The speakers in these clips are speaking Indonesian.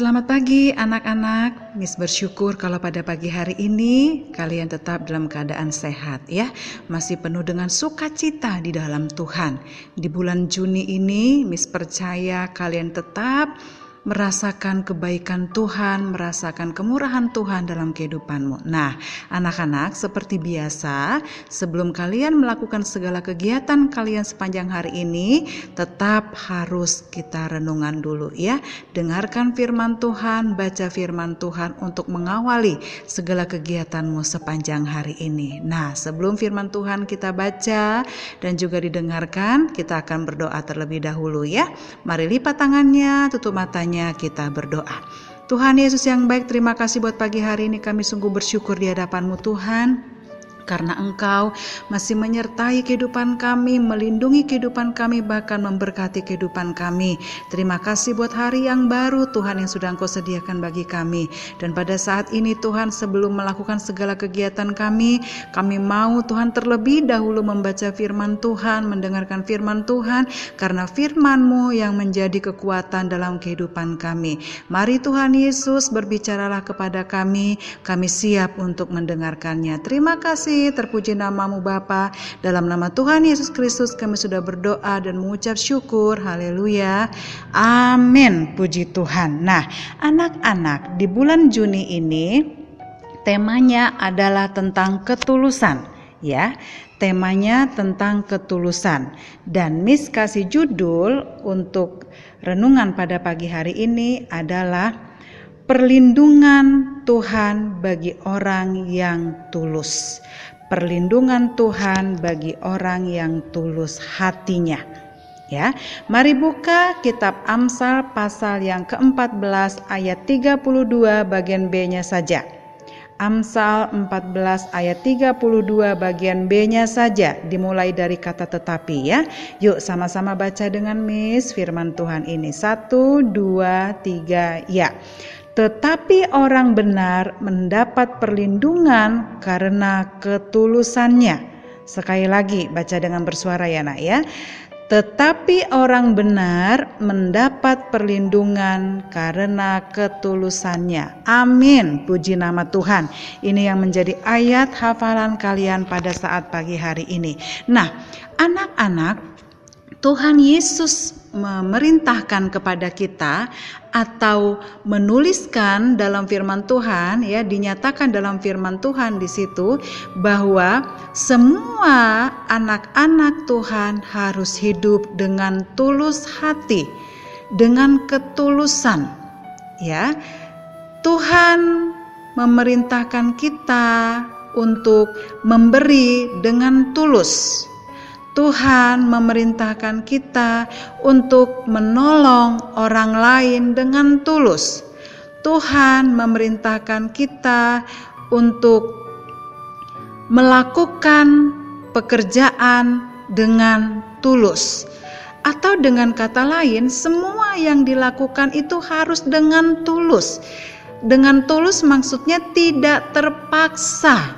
Selamat pagi anak-anak. Miss bersyukur kalau pada pagi hari ini kalian tetap dalam keadaan sehat ya. Masih penuh dengan sukacita di dalam Tuhan. Di bulan Juni ini Miss percaya kalian tetap merasakan kebaikan Tuhan, merasakan kemurahan Tuhan dalam kehidupanmu. Nah, anak-anak, seperti biasa, sebelum kalian melakukan segala kegiatan kalian sepanjang hari ini, tetap harus kita renungan dulu ya. Dengarkan firman Tuhan, baca firman Tuhan untuk mengawali segala kegiatanmu sepanjang hari ini. Nah, sebelum firman Tuhan kita baca dan juga didengarkan, kita akan berdoa terlebih dahulu ya. Mari lipat tangannya, tutup matanya kita berdoa. Tuhan Yesus yang baik, terima kasih buat pagi hari ini kami sungguh bersyukur di hadapanmu Tuhan karena Engkau masih menyertai kehidupan kami, melindungi kehidupan kami, bahkan memberkati kehidupan kami. Terima kasih buat hari yang baru Tuhan yang sudah Engkau sediakan bagi kami. Dan pada saat ini Tuhan sebelum melakukan segala kegiatan kami, kami mau Tuhan terlebih dahulu membaca firman Tuhan, mendengarkan firman Tuhan, karena firman-Mu yang menjadi kekuatan dalam kehidupan kami. Mari Tuhan Yesus berbicaralah kepada kami, kami siap untuk mendengarkannya. Terima kasih terpuji namamu Bapa. Dalam nama Tuhan Yesus Kristus kami sudah berdoa dan mengucap syukur. Haleluya. Amin. Puji Tuhan. Nah, anak-anak di bulan Juni ini temanya adalah tentang ketulusan ya. Temanya tentang ketulusan dan Miss kasih judul untuk renungan pada pagi hari ini adalah perlindungan Tuhan bagi orang yang tulus perlindungan Tuhan bagi orang yang tulus hatinya. Ya, mari buka kitab Amsal pasal yang ke-14 ayat 32 bagian B-nya saja. Amsal 14 ayat 32 bagian B-nya saja dimulai dari kata tetapi ya. Yuk sama-sama baca dengan Miss firman Tuhan ini. Satu, dua, tiga, ya tetapi orang benar mendapat perlindungan karena ketulusannya. Sekali lagi baca dengan bersuara ya nak ya. Tetapi orang benar mendapat perlindungan karena ketulusannya. Amin. Puji nama Tuhan. Ini yang menjadi ayat hafalan kalian pada saat pagi hari ini. Nah, anak-anak, Tuhan Yesus memerintahkan kepada kita atau menuliskan dalam firman Tuhan ya dinyatakan dalam firman Tuhan di situ bahwa semua anak-anak Tuhan harus hidup dengan tulus hati dengan ketulusan ya. Tuhan memerintahkan kita untuk memberi dengan tulus Tuhan memerintahkan kita untuk menolong orang lain dengan tulus. Tuhan memerintahkan kita untuk melakukan pekerjaan dengan tulus, atau dengan kata lain, semua yang dilakukan itu harus dengan tulus. Dengan tulus, maksudnya tidak terpaksa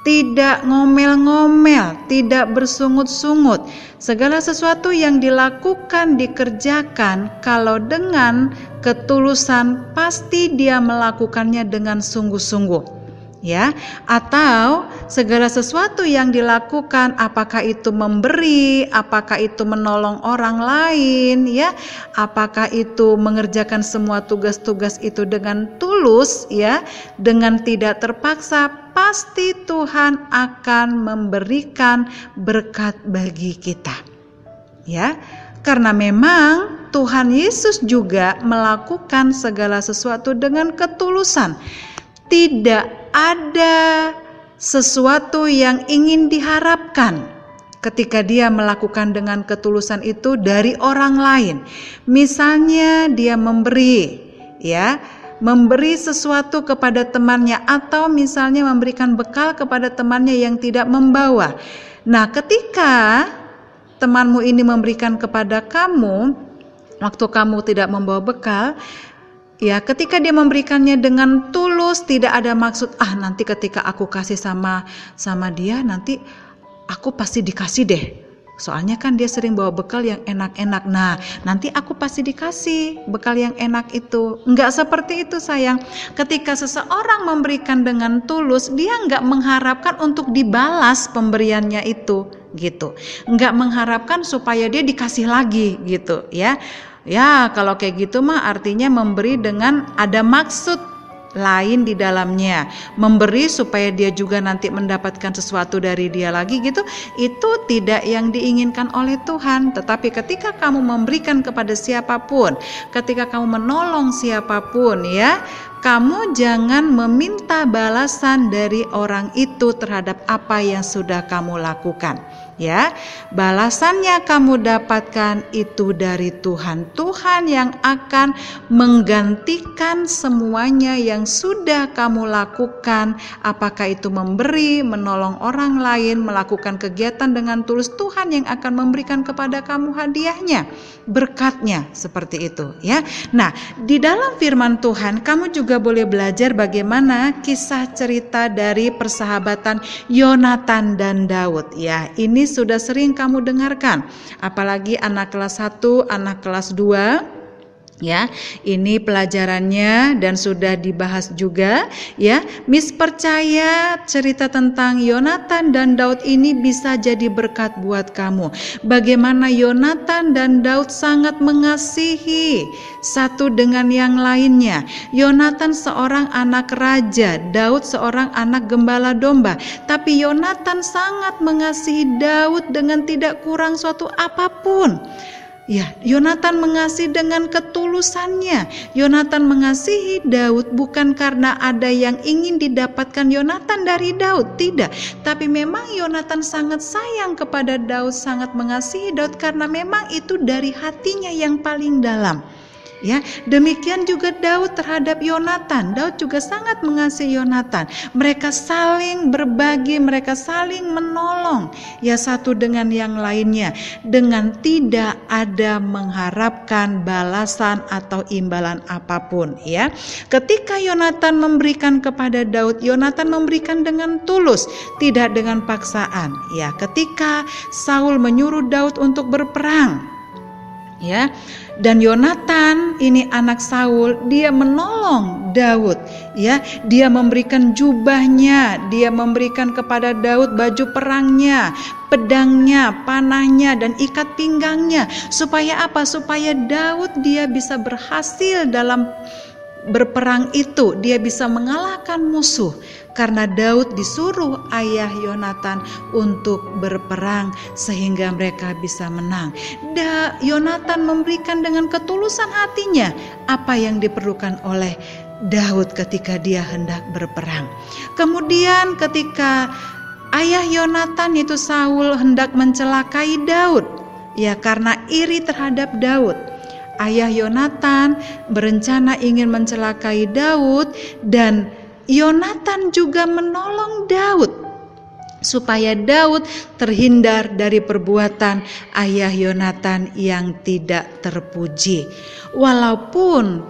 tidak ngomel-ngomel, tidak bersungut-sungut. Segala sesuatu yang dilakukan, dikerjakan, kalau dengan ketulusan, pasti dia melakukannya dengan sungguh-sungguh ya atau segala sesuatu yang dilakukan apakah itu memberi apakah itu menolong orang lain ya apakah itu mengerjakan semua tugas-tugas itu dengan tulus ya dengan tidak terpaksa pasti Tuhan akan memberikan berkat bagi kita ya. Karena memang Tuhan Yesus juga melakukan segala sesuatu dengan ketulusan. Tidak ada sesuatu yang ingin diharapkan ketika dia melakukan dengan ketulusan itu dari orang lain. Misalnya dia memberi, ya, memberi sesuatu kepada temannya atau misalnya memberikan bekal kepada temannya yang tidak membawa. Nah, ketika temanmu ini memberikan kepada kamu waktu kamu tidak membawa bekal, Ya, ketika dia memberikannya dengan tulus, tidak ada maksud ah nanti ketika aku kasih sama sama dia nanti aku pasti dikasih deh Soalnya kan dia sering bawa bekal yang enak-enak. Nah, nanti aku pasti dikasih bekal yang enak itu. Enggak seperti itu sayang. Ketika seseorang memberikan dengan tulus, dia enggak mengharapkan untuk dibalas pemberiannya itu gitu. Enggak mengharapkan supaya dia dikasih lagi gitu ya. Ya, kalau kayak gitu mah artinya memberi dengan ada maksud lain di dalamnya, memberi supaya dia juga nanti mendapatkan sesuatu dari dia lagi gitu, itu tidak yang diinginkan oleh Tuhan. Tetapi ketika kamu memberikan kepada siapa pun, ketika kamu menolong siapa pun ya, kamu jangan meminta balasan dari orang itu terhadap apa yang sudah kamu lakukan ya. Balasannya kamu dapatkan itu dari Tuhan. Tuhan yang akan menggantikan semuanya yang sudah kamu lakukan, apakah itu memberi, menolong orang lain, melakukan kegiatan dengan tulus, Tuhan yang akan memberikan kepada kamu hadiahnya, berkatnya seperti itu ya. Nah, di dalam firman Tuhan kamu juga boleh belajar bagaimana kisah cerita dari persahabatan Yonatan dan Daud ya. Ini sudah sering kamu dengarkan, apalagi anak kelas 1, anak kelas 2 ya ini pelajarannya dan sudah dibahas juga ya. Miss percaya cerita tentang Yonatan dan Daud ini bisa jadi berkat buat kamu. Bagaimana Yonatan dan Daud sangat mengasihi satu dengan yang lainnya. Yonatan seorang anak raja Daud seorang anak gembala domba. Tapi Yonatan sangat mengasihi Daud dengan tidak kurang suatu apa pun Ya, Yonatan mengasihi dengan ketulusannya. Yonatan mengasihi Daud bukan karena ada yang ingin didapatkan Yonatan dari Daud, tidak. Tapi memang Yonatan sangat sayang kepada Daud, sangat mengasihi Daud karena memang itu dari hatinya yang paling dalam. Ya, demikian juga Daud terhadap Yonatan. Daud juga sangat mengasihi Yonatan. Mereka saling berbagi, mereka saling menolong ya satu dengan yang lainnya dengan tidak ada mengharapkan balasan atau imbalan apa pun ya. Ketika Yonatan memberikan kepada Daud, Yonatan memberikan dengan tulus, tidak dengan paksaan. Ya, ketika Saul menyuruh Daud untuk berperang, ya. Dan Yonatan ini anak Saul dia menolong Daud ya. Dia memberikan jubahnya dia memberikan kepada Daud baju perangnya pedangnya panahnya dan ikat pinggangnya. Supaya apa? Supaya Daud dia bisa berhasil dalam berperang itu. Dia bisa mengalahkan musuh karena Daud disuruh ayah Yonatan untuk berperang sehingga mereka bisa menang. Da, Yonatan memberikan dengan ketulusan hatinya apa yang diperlukan oleh Daud ketika dia hendak berperang. Kemudian ketika ayah Yonatan itu Saul hendak mencelakai Daud, ya karena iri terhadap Daud ayah Yonatan berencana ingin mencelakai Daud dan Yonatan juga menolong Daud supaya Daud terhindar dari perbuatan ayah Yonatan yang tidak terpuji. Walaupun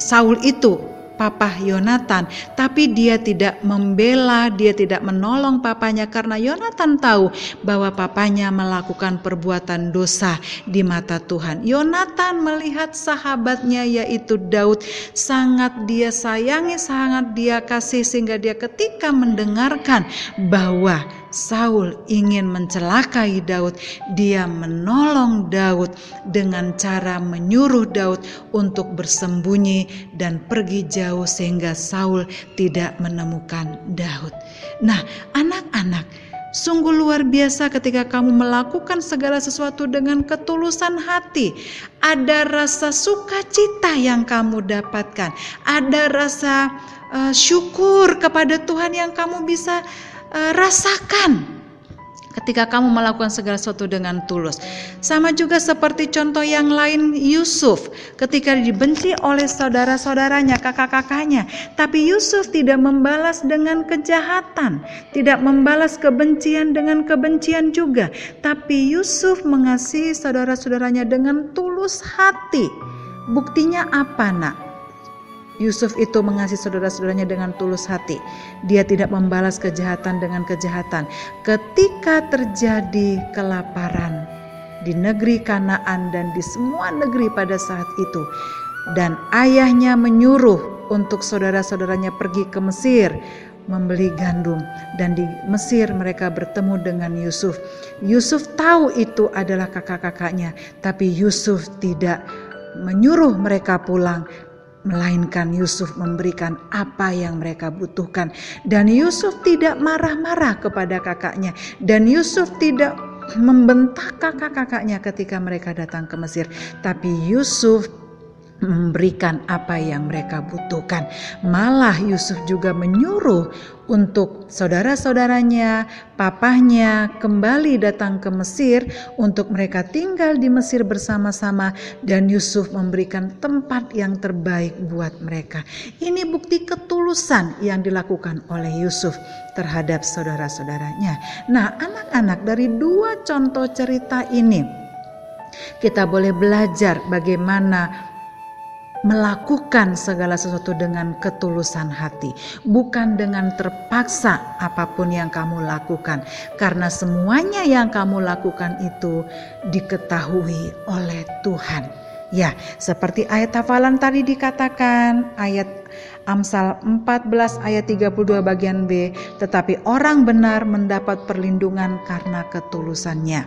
Saul itu papa Yonatan, tapi dia tidak membela, dia tidak menolong papanya karena Yonatan tahu bahwa papanya melakukan perbuatan dosa di mata Tuhan. Yonatan melihat sahabatnya yaitu Daud sangat dia sayangi, sangat dia kasih sehingga dia ketika mendengarkan bahwa Saul ingin mencelakai Daud, dia menolong Daud dengan cara menyuruh Daud untuk bersembunyi dan pergi jauh sehingga Saul tidak menemukan Daud. Nah, anak-anak, Sungguh luar biasa ketika kamu melakukan segala sesuatu dengan ketulusan hati. Ada rasa sukacita yang kamu dapatkan, ada rasa uh, syukur kepada Tuhan yang kamu bisa uh, rasakan ketika kamu melakukan segala sesuatu dengan tulus. Sama juga seperti contoh yang lain Yusuf ketika dibenci oleh saudara-saudaranya, kakak-kakaknya, tapi Yusuf tidak membalas dengan kejahatan, tidak membalas kebencian dengan kebencian juga, tapi Yusuf mengasihi saudara-saudaranya dengan tulus hati. Buktinya apa, Nak? Yusuf itu mengasihi saudara-saudaranya dengan tulus hati. Dia tidak membalas kejahatan dengan kejahatan. Ketika terjadi kelaparan di negeri Kanaan dan di semua negeri pada saat itu, dan ayahnya menyuruh untuk saudara-saudaranya pergi ke Mesir membeli gandum dan di Mesir mereka bertemu dengan Yusuf. Yusuf tahu itu adalah kakak-kakaknya, tapi Yusuf tidak menyuruh mereka pulang melainkan Yusuf memberikan apa yang mereka butuhkan. Dan Yusuf tidak marah-marah kepada kakaknya. Dan Yusuf tidak membentak kakak-kakaknya ketika mereka datang ke Mesir. Tapi Yusuf memberikan apa yang mereka butuhkan. Malah Yusuf juga menyuruh untuk saudara-saudaranya, papahnya kembali datang ke Mesir untuk mereka tinggal di Mesir bersama-sama dan Yusuf memberikan tempat yang terbaik buat mereka. Ini bukti ketulusan yang dilakukan oleh Yusuf terhadap saudara-saudaranya. Nah, anak-anak dari dua contoh cerita ini kita boleh belajar bagaimana melakukan segala sesuatu dengan ketulusan hati, bukan dengan terpaksa apa pun yang kamu lakukan, karena semuanya yang kamu lakukan itu diketahui oleh Tuhan. Ya, seperti ayat hafalan tadi dikatakan, ayat Amsal 14 ayat 32 bagian B, tetapi orang benar mendapat perlindungan karena ketulusannya.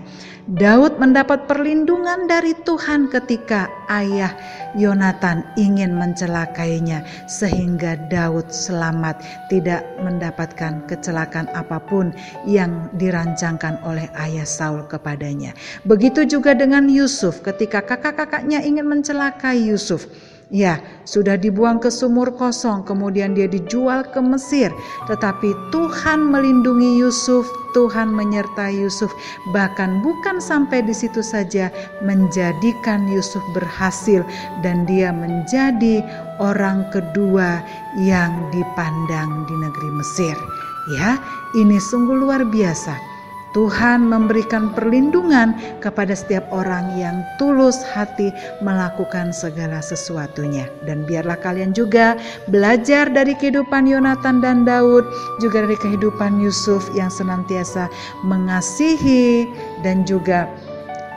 Daud mendapat perlindungan dari Tuhan ketika ayah Yonatan ingin mencelakainya sehingga Daud selamat tidak mendapatkan kecelakaan apa pun yang dirancangkan oleh ayah Saul kepadanya. Begitu juga dengan Yusuf ketika kakak-kakaknya ingin mencelakai Yusuf. Ya, sudah dibuang ke sumur kosong, kemudian dia dijual ke Mesir. Tetapi Tuhan melindungi Yusuf, Tuhan menyertai Yusuf, bahkan bukan sampai di situ saja, menjadikan Yusuf berhasil, dan dia menjadi orang kedua yang dipandang di negeri Mesir. Ya, ini sungguh luar biasa Tuhan memberikan perlindungan kepada setiap orang yang tulus hati melakukan segala sesuatunya. Dan biarlah kalian juga belajar dari kehidupan Yonatan dan Daud, juga dari kehidupan Yusuf yang senantiasa mengasihi dan juga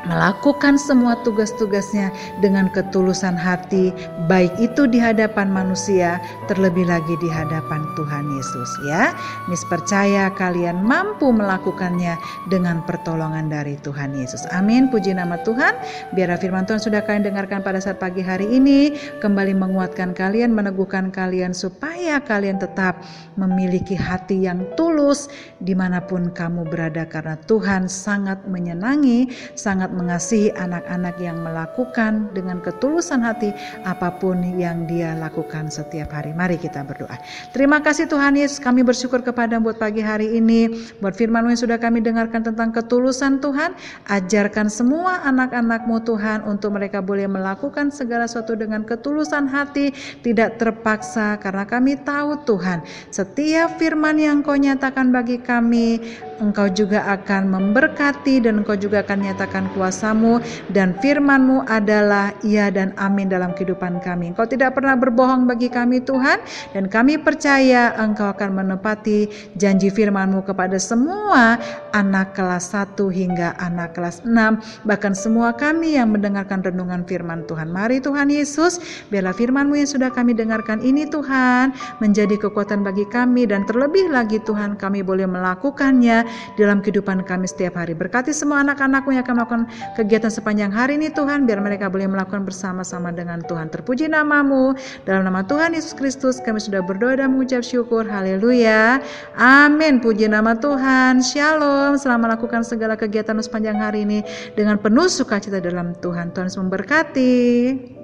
melakukan semua tugas-tugasnya dengan ketulusan hati, baik itu di hadapan manusia, terlebih lagi di hadapan Tuhan Yesus ya. Mis percaya kalian mampu melakukannya dengan pertolongan dari Tuhan Yesus. Amin. Puji nama Tuhan. Biar firman Tuhan sudah kalian dengarkan pada saat pagi hari ini, kembali menguatkan kalian, meneguhkan kalian supaya kalian tetap memiliki hati yang tulus di mana pun kamu berada karena Tuhan sangat menyenangi, sangat mengasihi anak-anak yang melakukan dengan ketulusan hati apa pun yang dia lakukan setiap hari. Mari kita berdoa. Terima kasih Tuhan Yesus, kami bersyukur kepada buat pagi hari ini, buat firman yang sudah kami dengarkan tentang ketulusan Tuhan. Ajarkan semua anak-anakmu Tuhan untuk mereka boleh melakukan segala sesuatu dengan ketulusan hati, tidak terpaksa karena kami tahu Tuhan, setiap firman yang kau nyatakan bagi kami, engkau juga akan memberkati dan engkau juga akan nyatakan kuasamu dan firmanmu adalah iya dan amin dalam kehidupan kami. Engkau tidak pernah berbohong bagi kami Tuhan dan kami percaya engkau akan menepati janji firmanmu kepada semua anak kelas 1 hingga anak kelas 6 bahkan semua kami yang mendengarkan renungan firman Tuhan. Mari Tuhan Yesus biarlah firmanmu yang sudah kami dengarkan ini Tuhan menjadi kekuatan bagi kami dan terlebih lagi Tuhan kami boleh melakukannya dalam kehidupan kami setiap hari. Berkati semua anak-anakmu yang akan melakukan kegiatan sepanjang hari ini Tuhan, biar mereka boleh melakukan bersama-sama dengan Tuhan. Terpuji namamu, dalam nama Tuhan Yesus Kristus kami sudah berdoa dan mengucap syukur. Haleluya. Amin. Puji nama Tuhan. Shalom. Selamat melakukan segala kegiatan sepanjang hari ini dengan penuh sukacita dalam Tuhan. Tuhan memberkati.